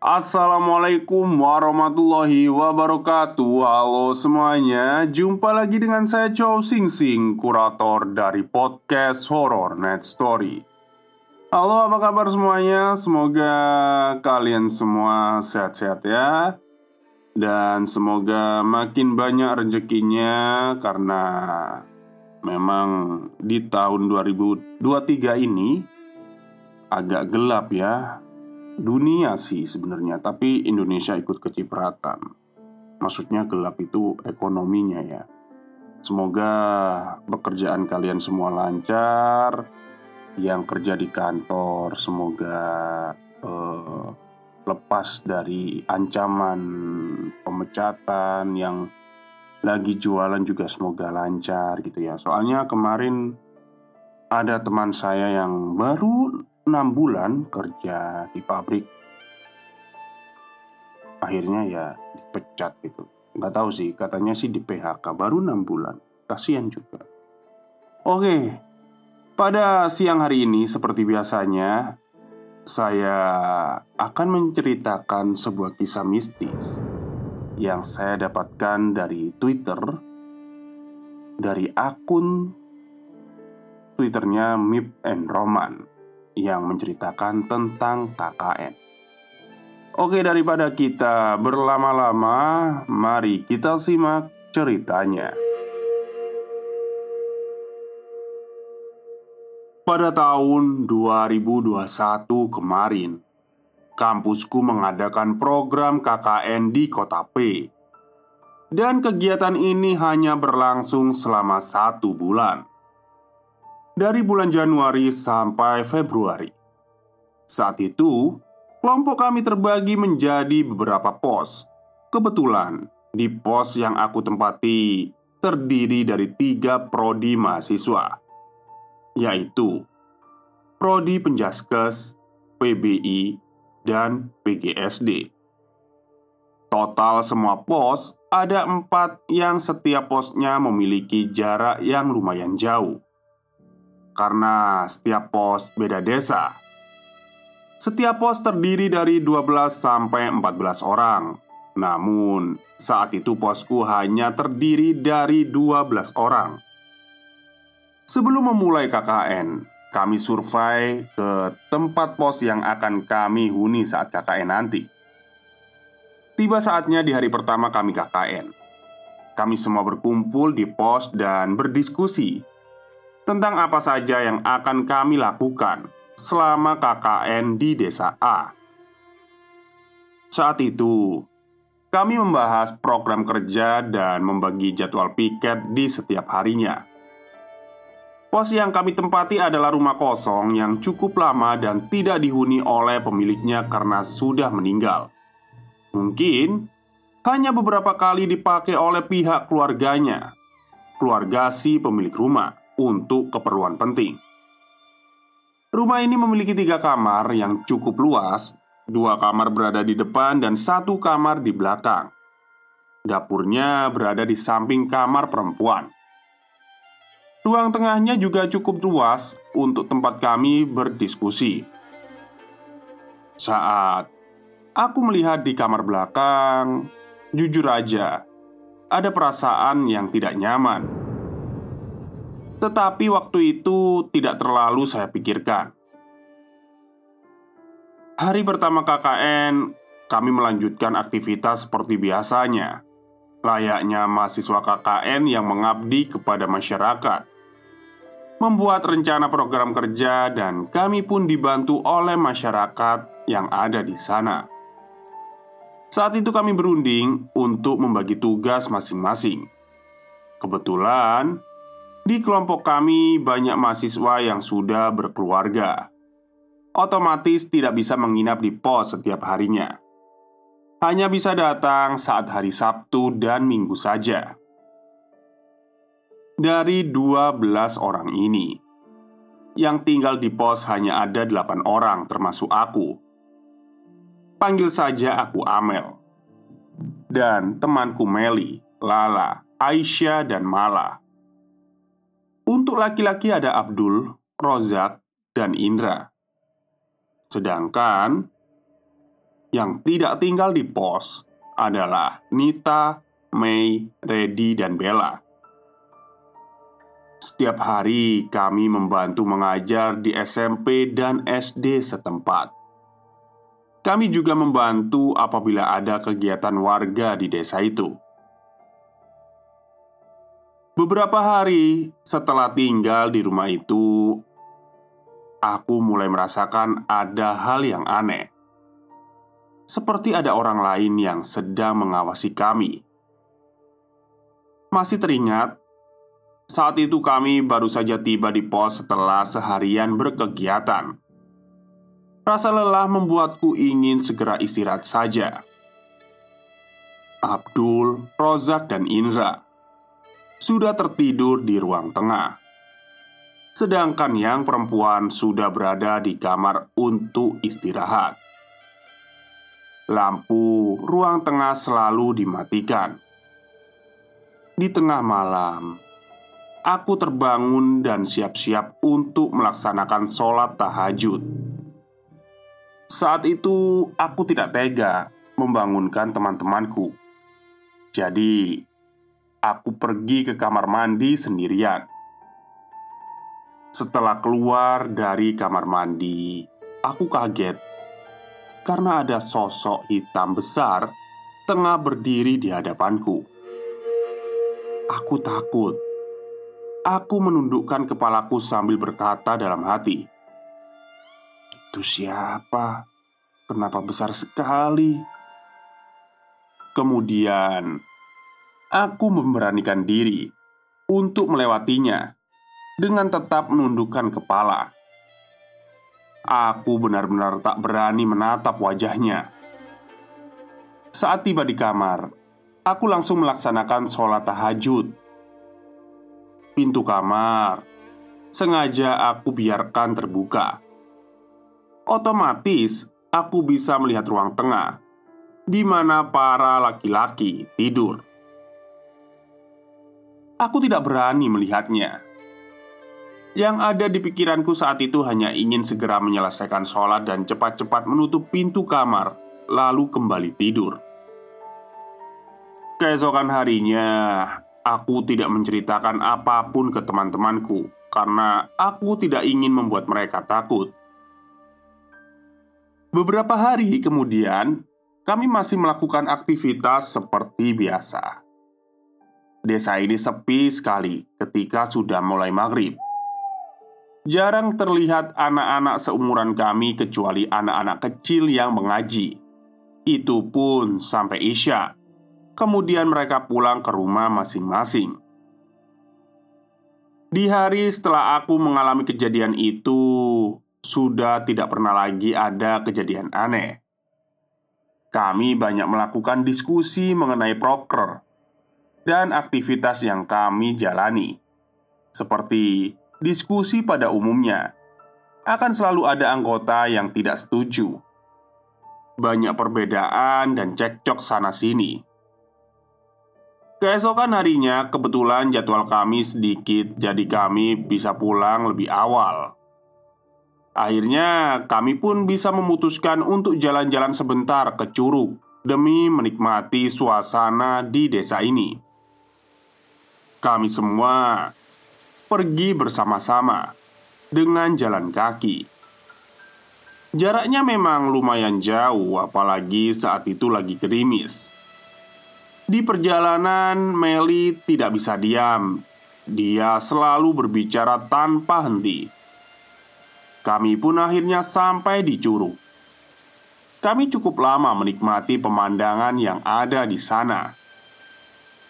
Assalamualaikum warahmatullahi wabarakatuh. Halo semuanya. Jumpa lagi dengan saya Chow Sing Sing Kurator dari podcast Horror Net Story. Halo apa kabar semuanya? Semoga kalian semua sehat-sehat ya. Dan semoga makin banyak rezekinya Karena memang di tahun 2023 ini Agak gelap ya dunia sih sebenarnya, tapi Indonesia ikut kecipratan. Maksudnya gelap itu ekonominya ya. Semoga pekerjaan kalian semua lancar. Yang kerja di kantor semoga uh, lepas dari ancaman pemecatan yang lagi jualan juga semoga lancar gitu ya. Soalnya kemarin ada teman saya yang baru 6 bulan kerja di pabrik. Akhirnya ya dipecat gitu. Nggak tahu sih, katanya sih di PHK baru 6 bulan. Kasian juga. Oke, pada siang hari ini seperti biasanya Saya akan menceritakan sebuah kisah mistis Yang saya dapatkan dari Twitter Dari akun Twitternya Mip and Roman yang menceritakan tentang KKN. Oke, daripada kita berlama-lama, mari kita simak ceritanya. Pada tahun 2021 kemarin, kampusku mengadakan program KKN di kota P. Dan kegiatan ini hanya berlangsung selama satu bulan dari bulan Januari sampai Februari. Saat itu, kelompok kami terbagi menjadi beberapa pos. Kebetulan, di pos yang aku tempati terdiri dari tiga prodi mahasiswa, yaitu Prodi Penjaskes, PBI, dan PGSD. Total semua pos ada empat yang setiap posnya memiliki jarak yang lumayan jauh karena setiap pos beda desa. Setiap pos terdiri dari 12 sampai 14 orang. Namun, saat itu posku hanya terdiri dari 12 orang. Sebelum memulai KKN, kami survei ke tempat pos yang akan kami huni saat KKN nanti. Tiba saatnya di hari pertama kami KKN. Kami semua berkumpul di pos dan berdiskusi tentang apa saja yang akan kami lakukan selama KKN di Desa A. Saat itu, kami membahas program kerja dan membagi jadwal piket di setiap harinya. Pos yang kami tempati adalah rumah kosong yang cukup lama dan tidak dihuni oleh pemiliknya karena sudah meninggal. Mungkin hanya beberapa kali dipakai oleh pihak keluarganya, keluarga si pemilik rumah untuk keperluan penting. Rumah ini memiliki tiga kamar yang cukup luas, dua kamar berada di depan dan satu kamar di belakang. Dapurnya berada di samping kamar perempuan. Ruang tengahnya juga cukup luas untuk tempat kami berdiskusi. Saat aku melihat di kamar belakang, jujur aja, ada perasaan yang tidak nyaman. Tetapi waktu itu tidak terlalu saya pikirkan. Hari pertama KKN, kami melanjutkan aktivitas seperti biasanya, layaknya mahasiswa KKN yang mengabdi kepada masyarakat. Membuat rencana program kerja, dan kami pun dibantu oleh masyarakat yang ada di sana. Saat itu, kami berunding untuk membagi tugas masing-masing. Kebetulan, di kelompok kami banyak mahasiswa yang sudah berkeluarga. otomatis tidak bisa menginap di pos setiap harinya. Hanya bisa datang saat hari Sabtu dan Minggu saja. Dari 12 orang ini, yang tinggal di pos hanya ada 8 orang termasuk aku. Panggil saja aku Amel. Dan temanku Meli, Lala, Aisyah, dan Mala. Untuk laki-laki ada Abdul, Rozak, dan Indra. Sedangkan yang tidak tinggal di pos adalah Nita, Mei, Redi, dan Bella. Setiap hari kami membantu mengajar di SMP dan SD setempat. Kami juga membantu apabila ada kegiatan warga di desa itu. Beberapa hari setelah tinggal di rumah itu, aku mulai merasakan ada hal yang aneh, seperti ada orang lain yang sedang mengawasi kami. Masih teringat saat itu kami baru saja tiba di pos setelah seharian berkegiatan. Rasa lelah membuatku ingin segera istirahat saja. Abdul, Rozak, dan Indra sudah tertidur di ruang tengah. Sedangkan yang perempuan sudah berada di kamar untuk istirahat. Lampu ruang tengah selalu dimatikan. Di tengah malam, aku terbangun dan siap-siap untuk melaksanakan sholat tahajud. Saat itu, aku tidak tega membangunkan teman-temanku. Jadi, aku pergi ke kamar mandi sendirian. Setelah keluar dari kamar mandi, aku kaget karena ada sosok hitam besar tengah berdiri di hadapanku. Aku takut Aku menundukkan kepalaku sambil berkata dalam hati, "Itu siapa? Kenapa besar sekali?" Kemudian aku memberanikan diri untuk melewatinya dengan tetap menundukkan kepala. Aku benar-benar tak berani menatap wajahnya. Saat tiba di kamar, aku langsung melaksanakan sholat tahajud pintu kamar. Sengaja aku biarkan terbuka. Otomatis, aku bisa melihat ruang tengah di mana para laki-laki tidur. Aku tidak berani melihatnya. Yang ada di pikiranku saat itu hanya ingin segera menyelesaikan sholat dan cepat-cepat menutup pintu kamar, lalu kembali tidur. Keesokan harinya, Aku tidak menceritakan apa pun ke teman-temanku karena aku tidak ingin membuat mereka takut. Beberapa hari kemudian, kami masih melakukan aktivitas seperti biasa. Desa ini sepi sekali ketika sudah mulai maghrib. Jarang terlihat anak-anak seumuran kami, kecuali anak-anak kecil yang mengaji. Itu pun sampai Isya Kemudian mereka pulang ke rumah masing-masing. Di hari setelah aku mengalami kejadian itu, sudah tidak pernah lagi ada kejadian aneh. Kami banyak melakukan diskusi mengenai proker dan aktivitas yang kami jalani, seperti diskusi pada umumnya. Akan selalu ada anggota yang tidak setuju, banyak perbedaan dan cekcok sana-sini. Keesokan harinya, kebetulan jadwal kami sedikit, jadi kami bisa pulang lebih awal. Akhirnya, kami pun bisa memutuskan untuk jalan-jalan sebentar ke Curug demi menikmati suasana di desa ini. Kami semua pergi bersama-sama dengan jalan kaki. Jaraknya memang lumayan jauh, apalagi saat itu lagi gerimis. Di perjalanan, Meli tidak bisa diam. Dia selalu berbicara tanpa henti. Kami pun akhirnya sampai di Curug. Kami cukup lama menikmati pemandangan yang ada di sana.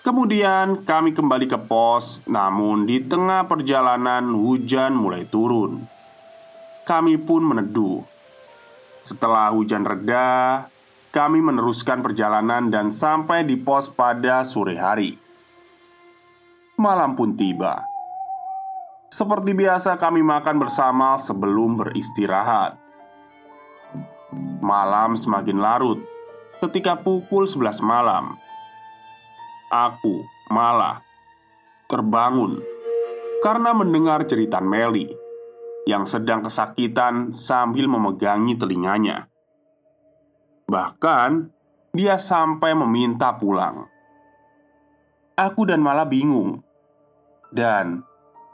Kemudian kami kembali ke pos, namun di tengah perjalanan hujan mulai turun. Kami pun meneduh Setelah hujan reda, kami meneruskan perjalanan dan sampai di pos pada sore hari. Malam pun tiba. Seperti biasa, kami makan bersama sebelum beristirahat. Malam semakin larut ketika pukul 11 malam. Aku malah terbangun karena mendengar cerita Meli yang sedang kesakitan sambil memegangi telinganya. Bahkan, dia sampai meminta pulang. Aku dan malah bingung, dan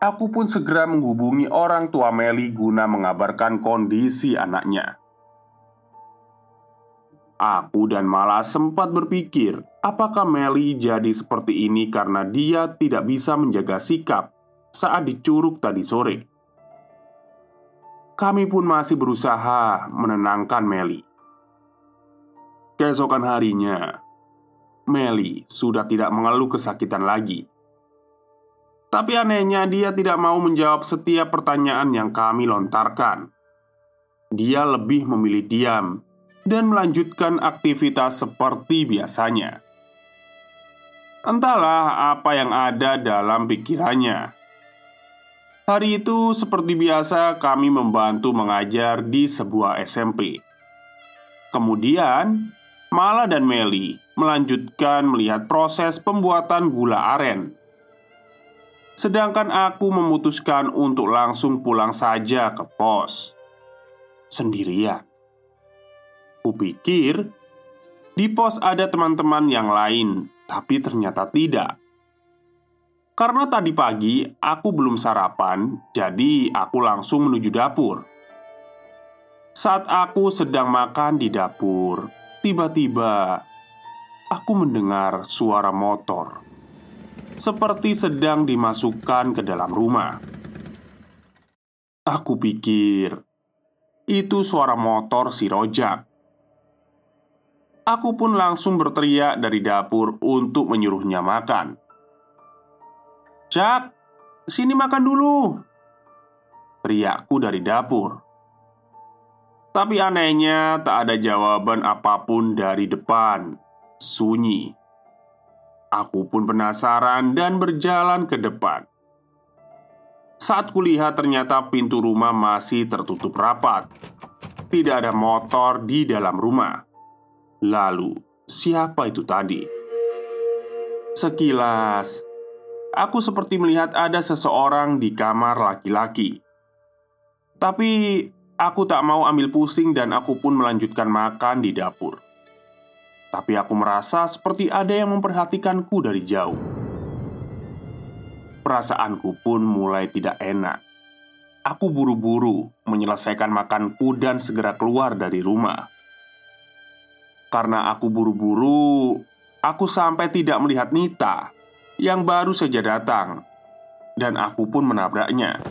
aku pun segera menghubungi orang tua Meli guna mengabarkan kondisi anaknya. Aku dan malah sempat berpikir, apakah Meli jadi seperti ini karena dia tidak bisa menjaga sikap saat dicuruk tadi sore. Kami pun masih berusaha menenangkan Meli. Keesokan harinya, Meli sudah tidak mengeluh kesakitan lagi. Tapi anehnya, dia tidak mau menjawab setiap pertanyaan yang kami lontarkan. Dia lebih memilih diam dan melanjutkan aktivitas seperti biasanya. Entahlah apa yang ada dalam pikirannya. Hari itu, seperti biasa, kami membantu mengajar di sebuah SMP. Kemudian, Mala dan Meli melanjutkan melihat proses pembuatan gula aren. Sedangkan aku memutuskan untuk langsung pulang saja ke pos sendirian. Kupikir di pos ada teman-teman yang lain, tapi ternyata tidak. Karena tadi pagi aku belum sarapan, jadi aku langsung menuju dapur. Saat aku sedang makan di dapur, Tiba-tiba aku mendengar suara motor seperti sedang dimasukkan ke dalam rumah. Aku pikir itu suara motor si Rojak. Aku pun langsung berteriak dari dapur untuk menyuruhnya makan. "Jak, sini makan dulu!" Teriakku dari dapur. Tapi anehnya, tak ada jawaban apa pun dari depan. Sunyi. Aku pun penasaran dan berjalan ke depan. Saat kulihat, ternyata pintu rumah masih tertutup rapat. Tidak ada motor di dalam rumah. Lalu, siapa itu tadi? Sekilas, aku seperti melihat ada seseorang di kamar laki-laki. Tapi Aku tak mau ambil pusing dan aku pun melanjutkan makan di dapur. Tapi aku merasa seperti ada yang memperhatikanku dari jauh. Perasaanku pun mulai tidak enak. Aku buru-buru menyelesaikan makanku dan segera keluar dari rumah. Karena aku buru-buru, aku sampai tidak melihat Nita yang baru saja datang, dan aku pun menabraknya.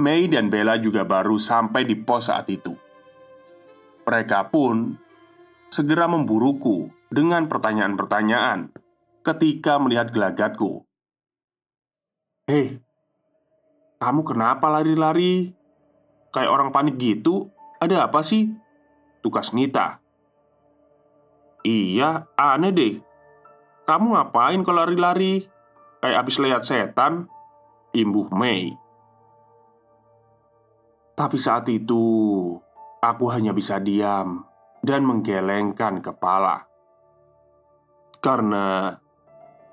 Mei dan Bella juga baru sampai di pos saat itu. Mereka pun segera memburuku dengan pertanyaan-pertanyaan ketika melihat gelagatku. "Hei, kamu kenapa lari-lari? Kayak orang panik gitu? Ada apa sih?" Tugas Nita. "Iya, aneh deh. Kamu ngapain kalau lari-lari? Kayak abis lihat setan?" Imbuh Mei. Tapi saat itu, aku hanya bisa diam dan menggelengkan kepala karena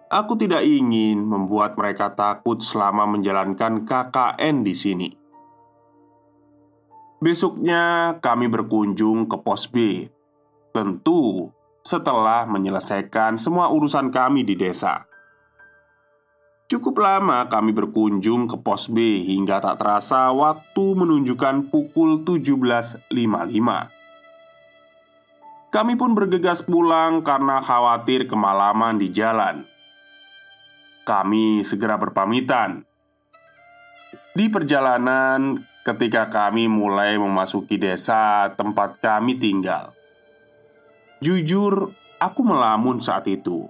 aku tidak ingin membuat mereka takut selama menjalankan KKN di sini. Besoknya, kami berkunjung ke pos B, tentu setelah menyelesaikan semua urusan kami di desa. Cukup lama kami berkunjung ke pos B hingga tak terasa waktu menunjukkan pukul 17.55 Kami pun bergegas pulang karena khawatir kemalaman di jalan. Kami segera berpamitan. Di perjalanan ketika kami mulai memasuki desa tempat kami tinggal Jujur, aku melamun saat itu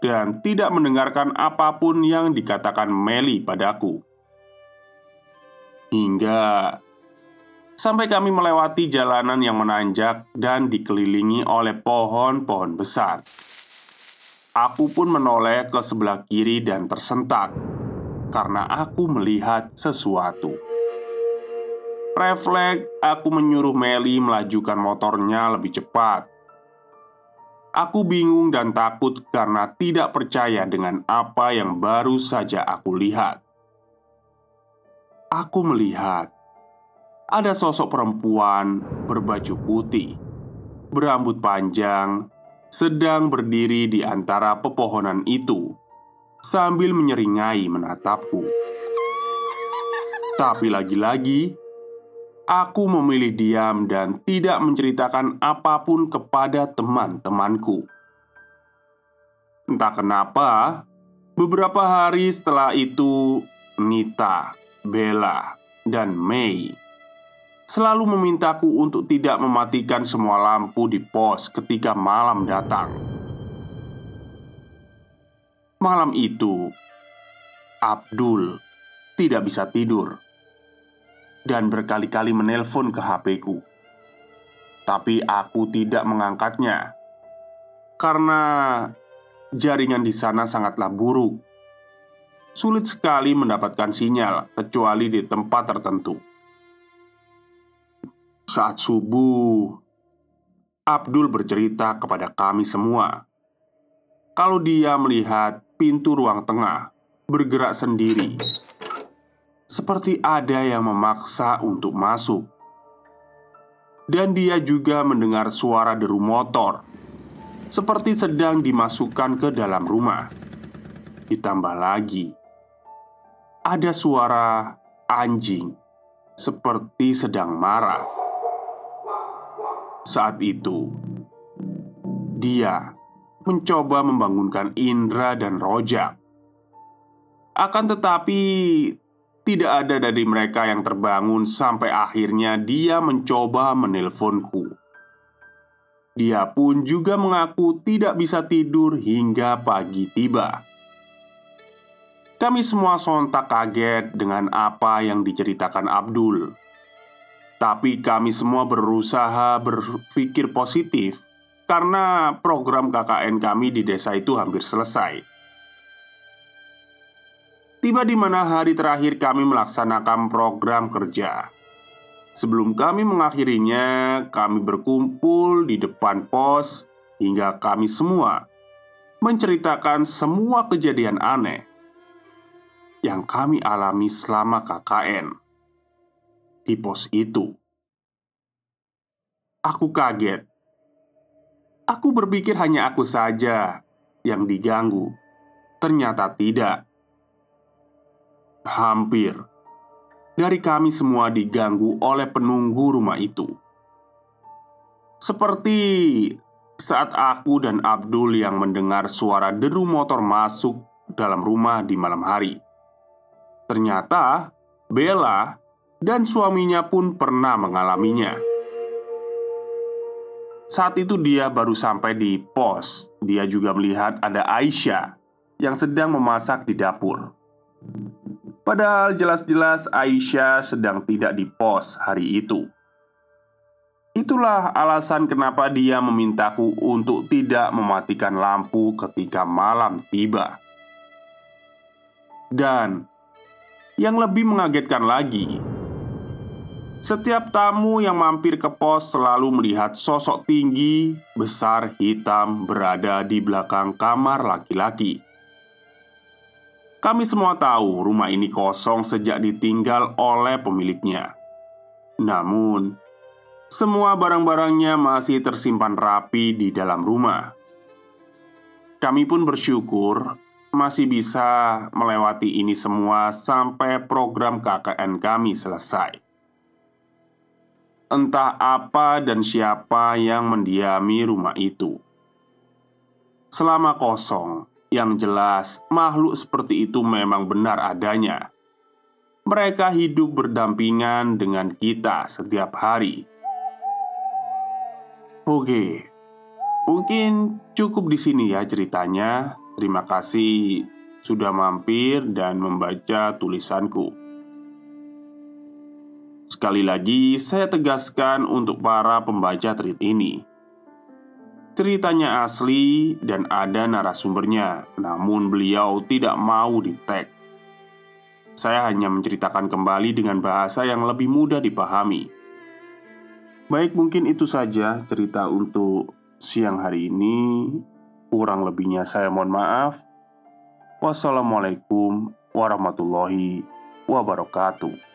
dan tidak mendengarkan apa pun yang dikatakan Meli padaku. Hingga Sampai kami melewati jalanan yang menanjak dan dikelilingi oleh pohon-pohon besar. Aku pun menoleh ke sebelah kiri dan tersentak karena aku melihat sesuatu. Refleks, aku menyuruh Meli melajukan motornya lebih cepat. Aku bingung dan takut karena tidak percaya dengan apa yang baru saja aku lihat. Aku melihat ada sosok perempuan berbaju putih, berambut panjang, sedang berdiri di antara pepohonan itu sambil menyeringai menatapku. Tapi lagi-lagi, aku memilih diam dan tidak menceritakan apa pun kepada teman-temanku. Entah kenapa, beberapa hari setelah itu, Nita, Bella, dan Mei selalu memintaku untuk tidak mematikan semua lampu di pos ketika malam datang. Malam itu, Abdul tidak bisa tidur dan berkali-kali menelpon ke HP-ku. Tapi aku tidak mengangkatnya karena jaringan di sana sangatlah buruk. Sulit sekali mendapatkan sinyal kecuali di tempat tertentu. Saat subuh, Abdul bercerita kepada kami semua kalau dia melihat pintu ruang tengah bergerak sendiri, seperti ada yang memaksa untuk masuk, dan dia juga mendengar suara deru motor seperti sedang dimasukkan ke dalam rumah. Ditambah lagi, ada suara anjing seperti sedang marah. Saat itu, dia mencoba membangunkan Indra dan Roja. Akan tetapi, tidak ada dari mereka yang terbangun sampai akhirnya dia mencoba menelponku. Dia pun juga mengaku tidak bisa tidur hingga pagi tiba. Kami semua sontak kaget dengan apa yang diceritakan Abdul. Tapi kami semua berusaha berpikir positif karena program KKN kami di desa itu hampir selesai. Tiba di mana hari terakhir kami melaksanakan program kerja. Sebelum kami mengakhirinya, kami berkumpul di depan pos hingga kami semua menceritakan semua kejadian aneh yang kami alami selama KKN di pos itu. Aku kaget. Aku berpikir hanya aku saja yang diganggu. Ternyata tidak. Hampir dari kami semua diganggu oleh penunggu rumah itu. Seperti saat aku dan Abdul yang mendengar suara deru motor masuk dalam rumah di malam hari. Ternyata Bella dan suaminya pun pernah mengalaminya. Saat itu dia baru sampai di pos. Dia juga melihat ada Aisyah yang sedang memasak di dapur. Padahal jelas-jelas Aisyah sedang tidak di pos hari itu. Itulah alasan kenapa dia memintaku untuk tidak mematikan lampu ketika malam tiba. Dan yang lebih mengagetkan lagi, setiap tamu yang mampir ke pos selalu melihat sosok tinggi, besar, hitam berada di belakang kamar laki-laki. Kami semua tahu rumah ini kosong sejak ditinggal oleh pemiliknya. Namun, semua barang-barangnya masih tersimpan rapi di dalam rumah. Kami pun bersyukur masih bisa melewati ini semua sampai program KKN kami selesai entah apa dan siapa yang mendiami rumah itu. Selama kosong, yang jelas makhluk seperti itu memang benar adanya. Mereka hidup berdampingan dengan kita setiap hari. Oke, mungkin cukup di sini ya ceritanya. Terima kasih sudah mampir dan membaca tulisanku. sekali lagi saya tegaskan untuk para pembaca tweet ini Ceritanya asli dan ada narasumbernya Namun beliau tidak mau di tag Saya hanya menceritakan kembali dengan bahasa yang lebih mudah dipahami. Baik mungkin itu saja cerita untuk siang hari ini. Kurang lebihnya saya mohon maaf. Wassalamualaikum warahmatullahi wabarakatuh